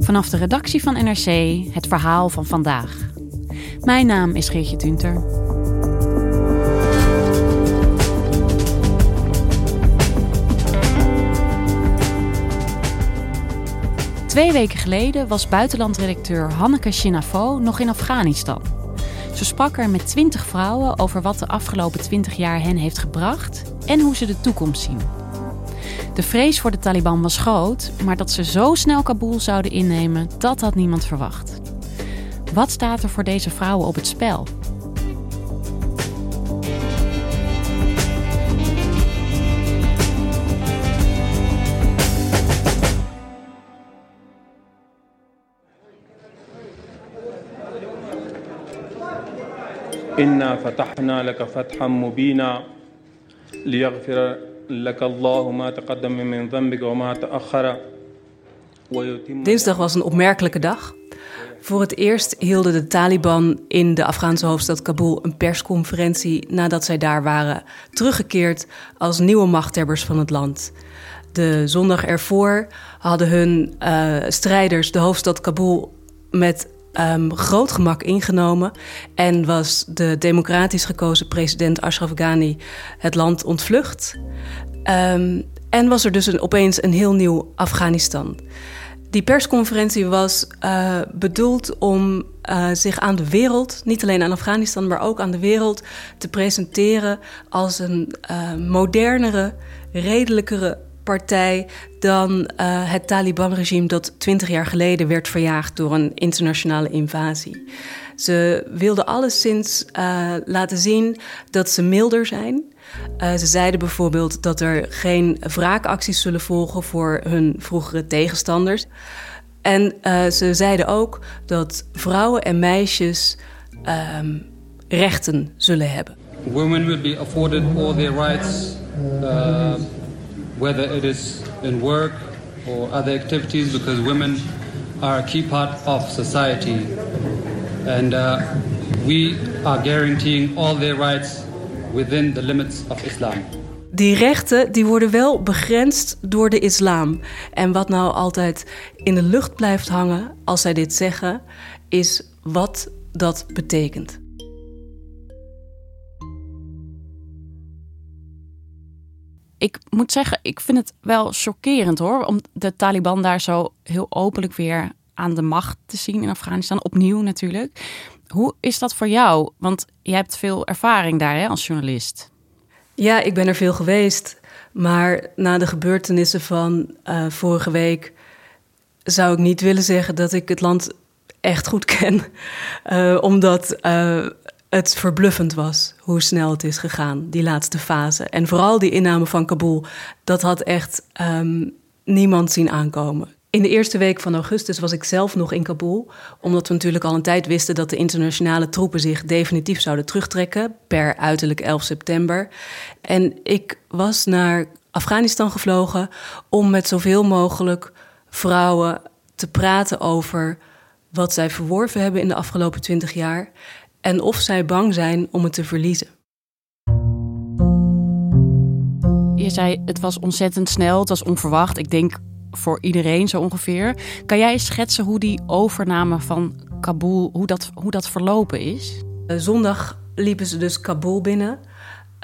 Vanaf de redactie van NRC het verhaal van vandaag. Mijn naam is Geertje Tunter. Twee weken geleden was buitenlandredacteur Hanneke Shinafo nog in Afghanistan. Ze sprak er met twintig vrouwen over wat de afgelopen twintig jaar hen heeft gebracht en hoe ze de toekomst zien. De vrees voor de Taliban was groot, maar dat ze zo snel Kabul zouden innemen, dat had niemand verwacht. Wat staat er voor deze vrouwen op het spel? إنا فتحنا لك فتحا مبينا ليغفر Dinsdag was een opmerkelijke dag. Voor het eerst hielden de Taliban in de Afghaanse hoofdstad Kabul een persconferentie nadat zij daar waren teruggekeerd als nieuwe machthebbers van het land. De zondag ervoor hadden hun eh, strijders de hoofdstad Kabul met um, groot gemak ingenomen. En was de democratisch gekozen president Ashraf Ghani het land ontvlucht. Um, en was er dus een, opeens een heel nieuw Afghanistan. Die persconferentie was uh, bedoeld om uh, zich aan de wereld, niet alleen aan Afghanistan, maar ook aan de wereld, te presenteren als een uh, modernere, redelijkere partij dan uh, het Taliban-regime dat twintig jaar geleden werd verjaagd door een internationale invasie. Ze wilden alleszins uh, laten zien dat ze milder zijn. Uh, ze zeiden bijvoorbeeld dat er geen wraakacties zullen volgen voor hun vroegere tegenstanders. En ze zeiden ook dat vrouwen en meisjes um, rechten zullen hebben. Women will be afforded all their rights whether it is in work or other activities, because women are a key part of society. And uh, we are guaranteeing all their rights within the limits of Islam. Die rechten die worden wel begrensd door de islam. En wat nou altijd in de lucht blijft hangen als zij dit zeggen, is wat dat betekent. Ik moet zeggen, ik vind het wel chockerend hoor. Om de Taliban daar zo heel openlijk weer aan de macht te zien in Afghanistan. Opnieuw natuurlijk. Hoe is dat voor jou? Want je hebt veel ervaring daar hè, als journalist. Ja, ik ben er veel geweest. Maar na de gebeurtenissen van uh, vorige week zou ik niet willen zeggen dat ik het land echt goed ken. Uh, omdat uh, het verbluffend was hoe snel het is gegaan, die laatste fase. En vooral die inname van Kabul, dat had echt um, niemand zien aankomen. In de eerste week van augustus was ik zelf nog in Kabul, omdat we natuurlijk al een tijd wisten dat de internationale troepen zich definitief zouden terugtrekken per uiterlijk 11 september. En ik was naar Afghanistan gevlogen om met zoveel mogelijk vrouwen te praten over wat zij verworven hebben in de afgelopen twintig jaar en of zij bang zijn om het te verliezen. Je zei het was ontzettend snel, het was onverwacht. Ik denk voor iedereen zo ongeveer. Kan jij schetsen hoe die overname van Kabul, hoe dat, hoe dat verlopen is? Zondag liepen ze dus Kabul binnen.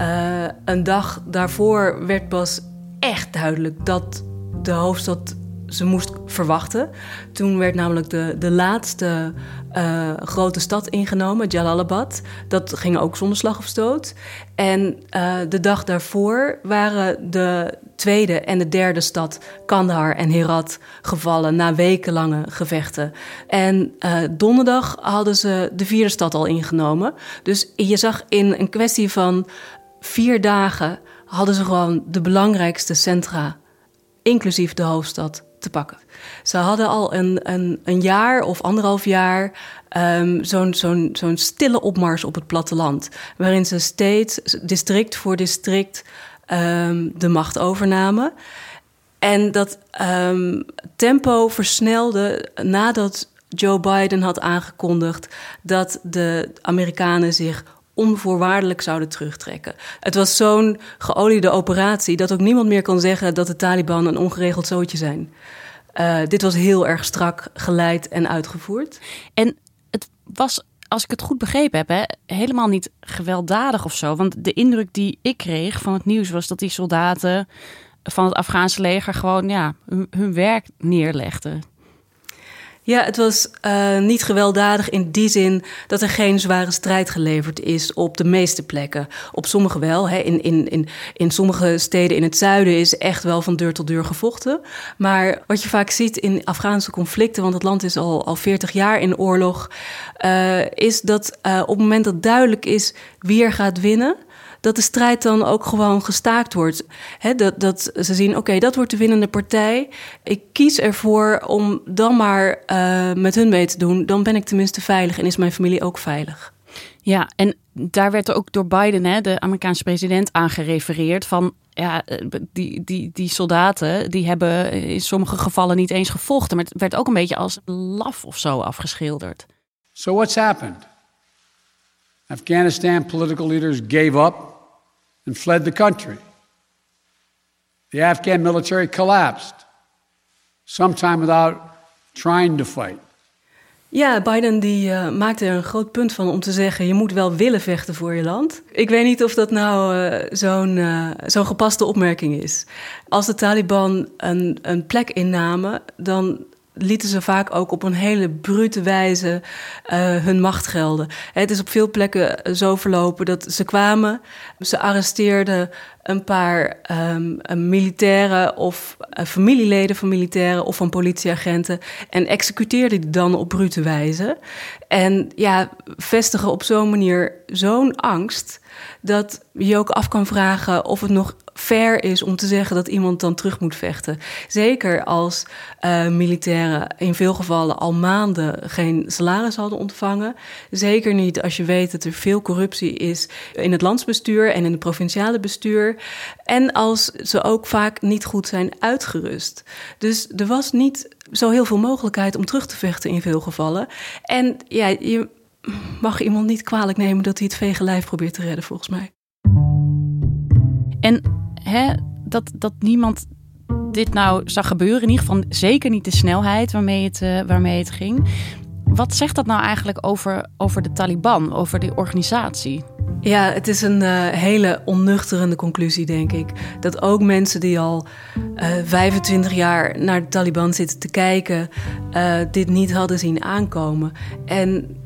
Uh, een dag daarvoor werd pas echt duidelijk dat de hoofdstad ze moest verwachten. Toen werd namelijk de, de laatste uh, grote stad ingenomen, Jalalabad. Dat ging ook zonder slag of stoot. En uh, de dag daarvoor waren de tweede en de derde stad, Kandahar en Herat, gevallen na wekenlange gevechten. En uh, donderdag hadden ze de vierde stad al ingenomen. Dus je zag in een kwestie van vier dagen hadden ze gewoon de belangrijkste centra, inclusief de hoofdstad, te pakken. Ze hadden al een, een, een jaar of anderhalf jaar um, zo'n zo'n zo'n stille opmars op het platteland. Waarin ze steeds, district voor district, um, de macht overnamen. En dat um, tempo versnelde nadat Joe Biden had aangekondigd dat de Amerikanen zich onvoorwaardelijk zouden terugtrekken. Het was zo'n geoliede operatie dat ook niemand meer kon zeggen dat de Taliban een ongeregeld zootje zijn. Uh, dit was heel erg strak geleid en uitgevoerd. En het was, als ik het goed begrepen heb, helemaal niet gewelddadig of zo. Want de indruk die ik kreeg van het nieuws was dat die soldaten van het Afghaanse leger gewoon ja, hun werk neerlegden. Ja, het was uh, niet gewelddadig in die zin dat er geen zware strijd geleverd is op de meeste plekken. Op sommige wel. Hè. In, in, in, in sommige steden in het zuiden is echt wel van deur tot deur gevochten. Maar wat je vaak ziet in Afghaanse conflicten, want het land is al, al 40 jaar in oorlog, uh, is dat uh, op het moment dat duidelijk is wie er gaat winnen dat de strijd dan ook gewoon gestaakt wordt. dat, dat ze zien, oké, dat wordt de winnende partij. Ik kies ervoor om dan maar uh, met hun mee te doen. Dan ben ik tenminste veilig en is mijn familie ook veilig. Ja, en daar werd er ook door Biden, hè, de Amerikaanse president, aan gerefereerd van ja, eh, die, die, die soldaten die hebben in sommige gevallen niet eens gevochten, maar het werd ook een beetje als laf of zo afgeschilderd. So what's happened? Afghanistan political leaders gave up and fled the country. The Afghan military collapsed, sometime without trying to fight. Ja, Biden die uh, maakte er een groot punt van om te zeggen: je moet wel willen vechten voor je land. Ik weet niet of dat nou uh, zo'n uh, zo'n gepaste opmerking is. Als de Taliban een, een plek innamen, dan lieten ze vaak ook op een hele brute wijze uh, hun macht gelden. Het is op veel plekken zo verlopen dat ze kwamen, ze arresteerden een paar um, militairen of uh, familieleden van militairen of van politieagenten en executeerden die dan op brute wijze. En ja, vestigen op zo'n manier zo'n angst dat je ook af kan vragen of het nog fair is om te zeggen dat iemand dan terug moet vechten. Zeker als uh, militairen in veel gevallen al maanden geen salaris hadden ontvangen. Zeker niet als je weet dat er veel corruptie is in het landsbestuur en in het provinciale bestuur. En als ze ook vaak niet goed zijn uitgerust. Dus er was niet zo heel veel mogelijkheid om terug te vechten in veel gevallen. En ja, je mag iemand niet kwalijk nemen dat hij het vege probeert te redden, volgens mij. En hè, dat, dat niemand dit nou zag gebeuren, in ieder geval zeker niet de snelheid waarmee het, uh, waarmee het ging. Wat zegt dat nou eigenlijk over, over de Taliban, over die organisatie? Ja, het is een uh, hele onnuchterende conclusie, denk ik. Dat ook mensen die al uh, eh, 25 jaar naar de Taliban zitten te kijken, dit niet hadden zien aankomen. En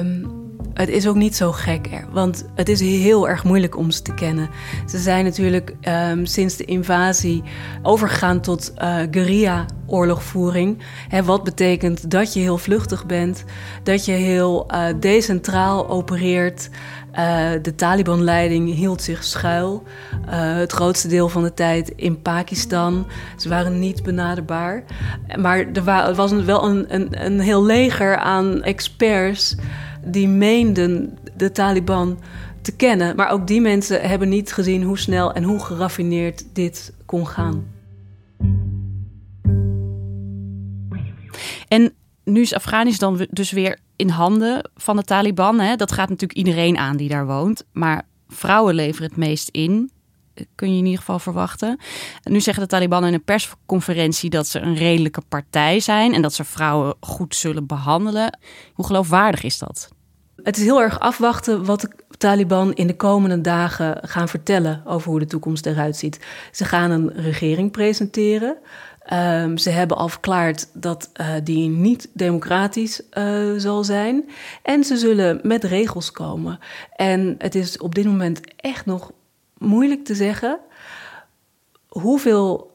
um, het is ook niet zo gek, want het is heel erg moeilijk om ze te kennen. Ze zijn natuurlijk um, sinds de invasie overgegaan tot uh, guerrilla-oorlogvoering. wat betekent dat je heel vluchtig bent, dat je heel uh, decentraal opereert. Uh, de Taliban-leiding hield zich schuil. Het grootste deel van de tijd in Pakistan. Ze waren niet benaderbaar. Maar er was wel een, een, een heel leger aan experts die meenden de Taliban te kennen. Maar ook die mensen hebben niet gezien hoe snel en hoe geraffineerd dit kon gaan. En nu is Afghanistan dus weer in handen van de Taliban. Hè? Dat gaat natuurlijk iedereen aan die daar woont. Maar vrouwen leveren het meest in. Kun je in ieder geval verwachten. nu zeggen de Taliban in een persconferentie dat ze een redelijke partij zijn en dat ze vrouwen goed zullen behandelen. Hoe geloofwaardig is dat? Het is heel erg afwachten wat de Taliban in de komende dagen gaan vertellen over hoe de toekomst eruit ziet. Ze gaan een regering presenteren. Um, ze hebben al verklaard dat uh, die niet democratisch uh, zal zijn. En ze zullen met regels komen. En het is op dit moment echt nog moeilijk te zeggen hoeveel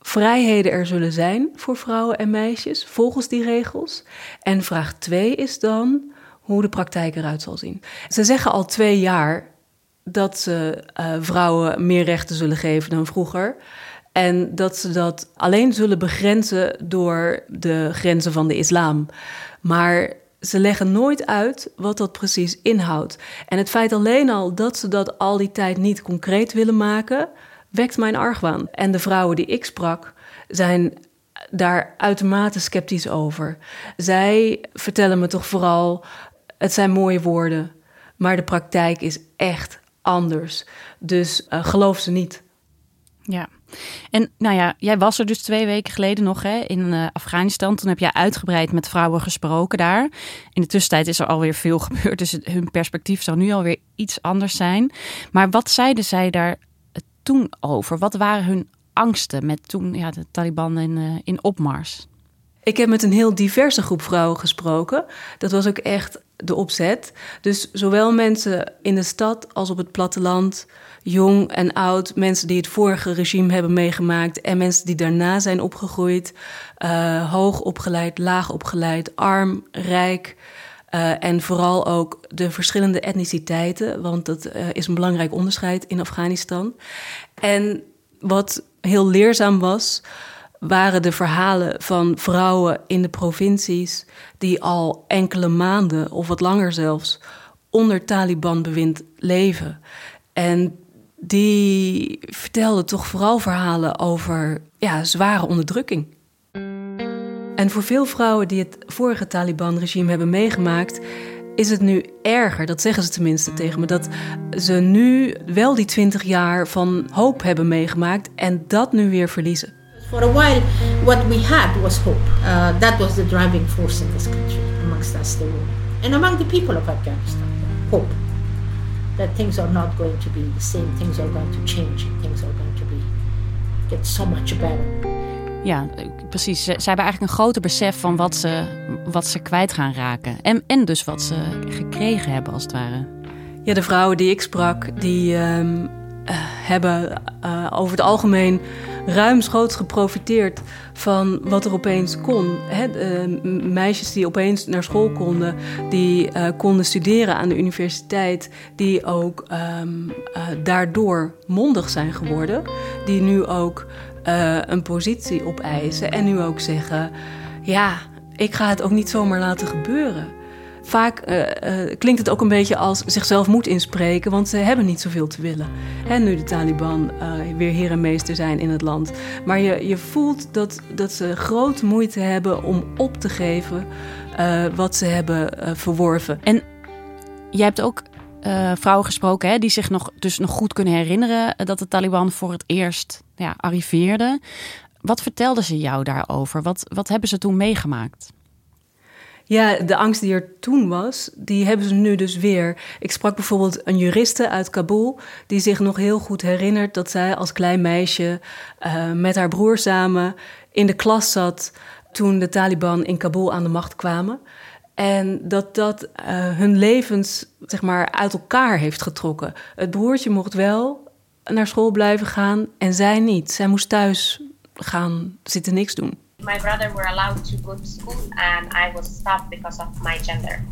vrijheden er zullen zijn voor vrouwen en meisjes volgens die regels. En vraag 2 is dan hoe de praktijk eruit zal zien. Ze zeggen al twee jaar dat ze uh, vrouwen meer rechten zullen geven dan vroeger. En dat ze dat alleen zullen begrenzen door de grenzen van de islam. Maar ze leggen nooit uit wat dat precies inhoudt. En het feit alleen al dat ze dat al die tijd niet concreet willen maken, wekt mijn argwaan. En de vrouwen die ik sprak, zijn daar uitermate sceptisch over. Zij vertellen me toch vooral: het zijn mooie woorden, maar de praktijk is echt anders. Dus uh, geloof ze niet. Ja. En nou ja, jij was er dus twee weken geleden nog hè, in uh, Afghanistan. Toen heb jij uitgebreid met vrouwen gesproken daar. In de tussentijd is er alweer veel gebeurd, dus hun perspectief zal nu alweer iets anders zijn. Maar wat zeiden zij daar toen over? Wat waren hun angsten met toen ja, de Taliban in, in opmars? Ik heb met een heel diverse groep vrouwen gesproken. Dat was ook echt de opzet. Dus zowel mensen in de stad als op het platteland, jong en oud, mensen die het vorige regime hebben meegemaakt en mensen die daarna zijn opgegroeid, uh, hoog opgeleid, laag opgeleid, arm, rijk. Uh, en vooral ook de verschillende etniciteiten, want dat uh, is een belangrijk onderscheid in Afghanistan. En wat heel leerzaam was, waren de verhalen van vrouwen in de provincies die al enkele maanden of wat langer zelfs onder Taliban-bewind leven. En die vertelden toch vooral verhalen over ja, zware onderdrukking. En voor veel vrouwen die het vorige Taliban-regime hebben meegemaakt, is het nu erger, dat zeggen ze tenminste tegen me, dat ze nu wel die twintig jaar van hoop hebben meegemaakt en dat nu weer verliezen. For a while, what we had was hope. Uh, that was the driving force in this country, amongst us, the women, and among the people of Afghanistan. Hope that things are not going to be the same, things are going to change, and things are going to be get so much better. Ja, precies. Ze, ze, hebben eigenlijk een groter besef van wat ze, wat ze kwijt gaan raken. En, en dus wat ze gekregen hebben, als het ware. Ja, de vrouwen die ik sprak, die um, uh, hebben uh, over het algemeen ruimschoots geprofiteerd van wat er opeens kon. He, uh, meisjes die opeens naar school konden, die uh, konden studeren aan de universiteit, die ook um, uh, daardoor mondig zijn geworden, die nu ook een positie opeisen en nu ook zeggen: ja, ik ga het ook niet zomaar laten gebeuren. Vaak uh, uh, klinkt het ook een beetje als zichzelf moet inspreken, want ze hebben niet zoveel te willen. Hè, nu de Taliban uh, weer heer en meester zijn in het land. Maar je, je voelt dat, dat ze grote moeite hebben om op te geven wat ze hebben verworven. En jij hebt ook vrouwen gesproken hè, die zich nog, dus nog goed kunnen herinneren dat de Taliban voor het eerst ja, arriveerde. Wat vertelden ze jou daarover? Wat, wat hebben ze toen meegemaakt? Ja, de angst die er toen was, die hebben ze nu dus weer. Ik sprak bijvoorbeeld een juriste uit Kabul, die zich nog heel goed herinnert dat zij als klein meisje uh, met haar broer samen in de klas zat toen de Taliban in Kabul aan de macht kwamen. En dat dat uh, hun levens zeg maar, uit elkaar heeft getrokken. Het broertje mocht wel naar school blijven gaan en zij niet. Zij moest thuis gaan zitten niks doen. My brother were allowed to go to school and I was stopped because of my gender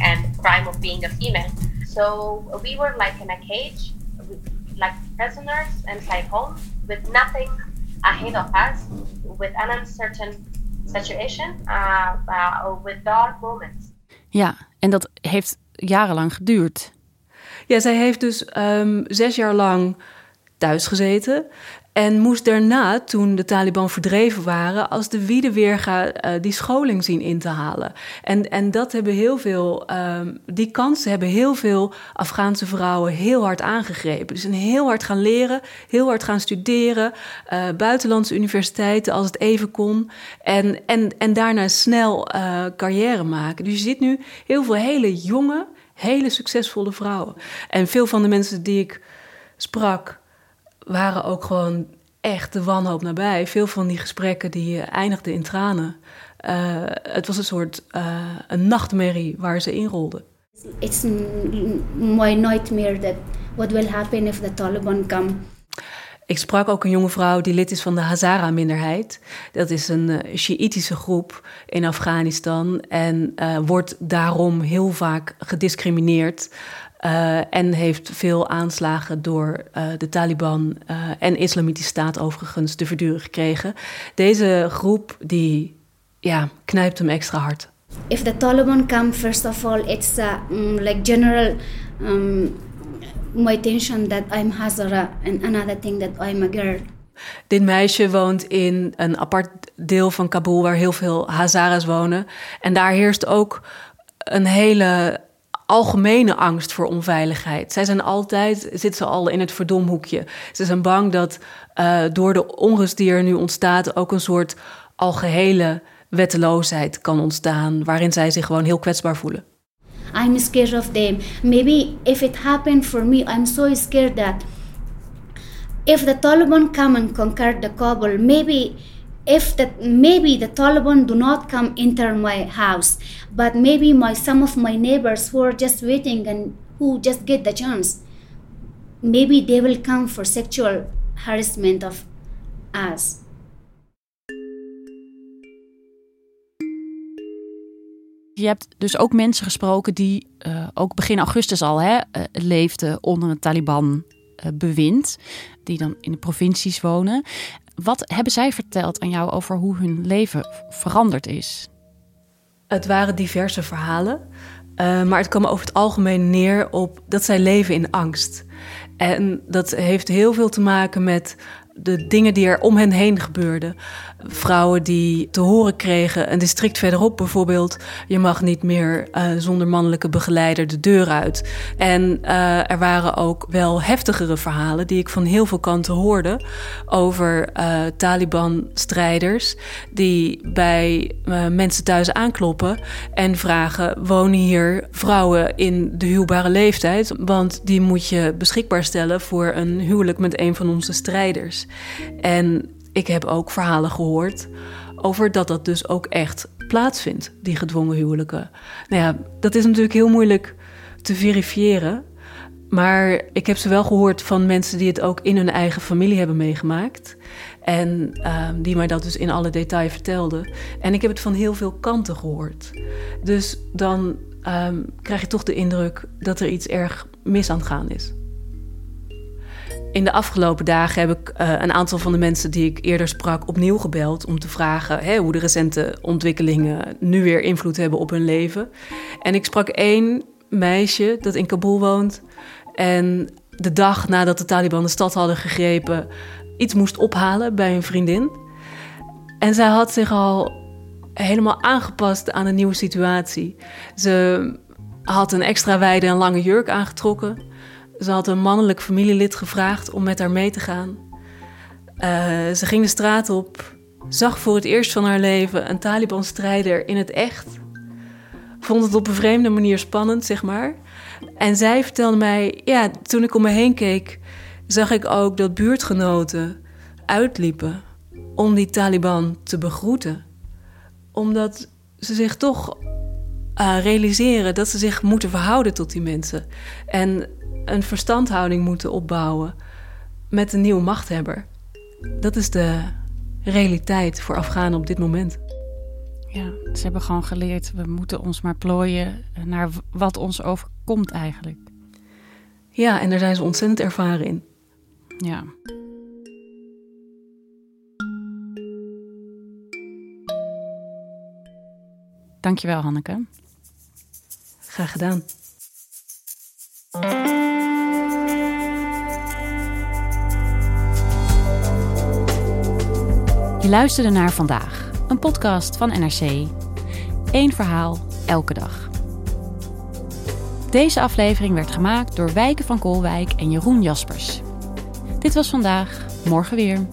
and crime of being a female. So we were like in a cage, like prisoners inside home with nothing ahead of us, with an uncertain situation, uh, uh, with dark moments. Ja, en dat heeft jarenlang geduurd. Ja, zij heeft dus um, zes jaar lang thuis gezeten. En moest daarna, toen de Taliban verdreven waren, als de wiede weer uh, die scholing zien in te halen. En, en dat hebben heel veel, um, die kansen hebben heel veel Afghaanse vrouwen heel hard aangegrepen. Dus een heel hard gaan leren, heel hard gaan studeren, uh, buitenlandse universiteiten als het even kon. En, en, en daarna snel uh, carrière maken. Dus je ziet nu heel veel hele jonge, hele succesvolle vrouwen. En veel van de mensen die ik sprak waren ook gewoon echt de wanhoop nabij. Veel van die gesprekken die eindigden in tranen. Uh, het was een soort uh, een nachtmerrie waar ze in rolden. It's my nightmare that what will happen if the Taliban come. Ik sprak ook een jonge vrouw die lid is van de Hazara-minderheid. Dat is een uh, Sjiïtische groep in Afghanistan en uh, wordt daarom heel vaak gediscrimineerd. Uh, en heeft veel aanslagen door de Taliban en Islamitische Staat overigens te verduren gekregen. Deze groep die ja, knijpt hem extra hard. If the Taliban come, first of all, it's um, like general um, my intention that I'm Hazara and another thing that I'm a girl. Dit meisje woont in een apart deel van Kabul waar heel veel Hazaras wonen. En daar heerst ook een hele algemene angst voor onveiligheid. Zij zijn altijd, zitten ze al in het verdomhoekje. Ze zijn bang dat uh, door de onrust die er nu ontstaat ook een soort algehele wetteloosheid kan ontstaan, waarin zij zich gewoon heel kwetsbaar voelen. I'm scared of them. Maybe if it happened for me, I'm so scared that if the Taliban come and conquer the Kabul, maybe if that maybe the Taliban do not come enter my house, but maybe my some of my neighbors who are just waiting and who just get the chance, maybe they will come for sexual harassment of us. Je hebt dus ook mensen gesproken die uh, ook begin augustus al hè, uh, leefden onder een Taliban-bewind, uh, die dan in de provincies wonen. Wat hebben zij verteld aan jou over hoe hun leven veranderd is? Het waren diverse verhalen, maar het kwam over het algemeen neer op dat zij leven in angst. En dat heeft heel veel te maken met de dingen die er om hen heen gebeurden. Vrouwen die te horen kregen, een district verderop bijvoorbeeld, je mag niet meer uh, zonder mannelijke begeleider de deur uit. En uh, er waren ook wel heftigere verhalen die ik van heel veel kanten hoorde over uh, Taliban-strijders die bij mensen thuis aankloppen en vragen: wonen hier vrouwen in de huwbare leeftijd? Want die moet je beschikbaar stellen voor een huwelijk met een van onze strijders. En ik heb ook verhalen gehoord over dat dat dus ook echt plaatsvindt, die gedwongen huwelijken. Nou ja, dat is natuurlijk heel moeilijk te verifiëren. Maar ik heb ze wel gehoord van mensen die het ook in hun eigen familie hebben meegemaakt. En uh, die mij dat dus in alle detail vertelden. En ik heb het van heel veel kanten gehoord. Dus dan uh, krijg je toch de indruk dat er iets erg mis aan het gaan is. In de afgelopen dagen heb ik uh, een aantal van de mensen die ik eerder sprak opnieuw gebeld om te vragen hoe de recente ontwikkelingen nu weer invloed hebben op hun leven. En ik sprak één meisje dat in Kabul woont en de dag nadat de Taliban de stad hadden gegrepen iets moest ophalen bij een vriendin. En zij had zich al helemaal aangepast aan een nieuwe situatie. Ze had een extra wijde en lange jurk aangetrokken. Ze had een mannelijk familielid gevraagd om met haar mee te gaan. Uh, ze ging de straat op, zag voor het eerst van haar leven een Taliban-strijder in het echt. Vond het op een vreemde manier spannend, zeg maar. En zij vertelde mij, ja, toen ik om me heen keek, zag ik ook dat buurtgenoten uitliepen om die Taliban te begroeten. Omdat ze zich toch uh, realiseren dat ze zich moeten verhouden tot die mensen. En een verstandhouding moeten opbouwen met een nieuwe machthebber. Dat is de realiteit voor Afghanen op dit moment. Ja, ze hebben gewoon geleerd, we moeten ons maar plooien naar wat ons overkomt eigenlijk. Ja, en daar zijn ze ontzettend ervaren in. Ja. Dankjewel, Hanneke. Gedaan. Je luisterde naar vandaag, een podcast van NRC. Eén verhaal, elke dag. Deze aflevering werd gemaakt door Wijken van Koolwijk en Jeroen Jaspers. Dit was vandaag, morgen weer.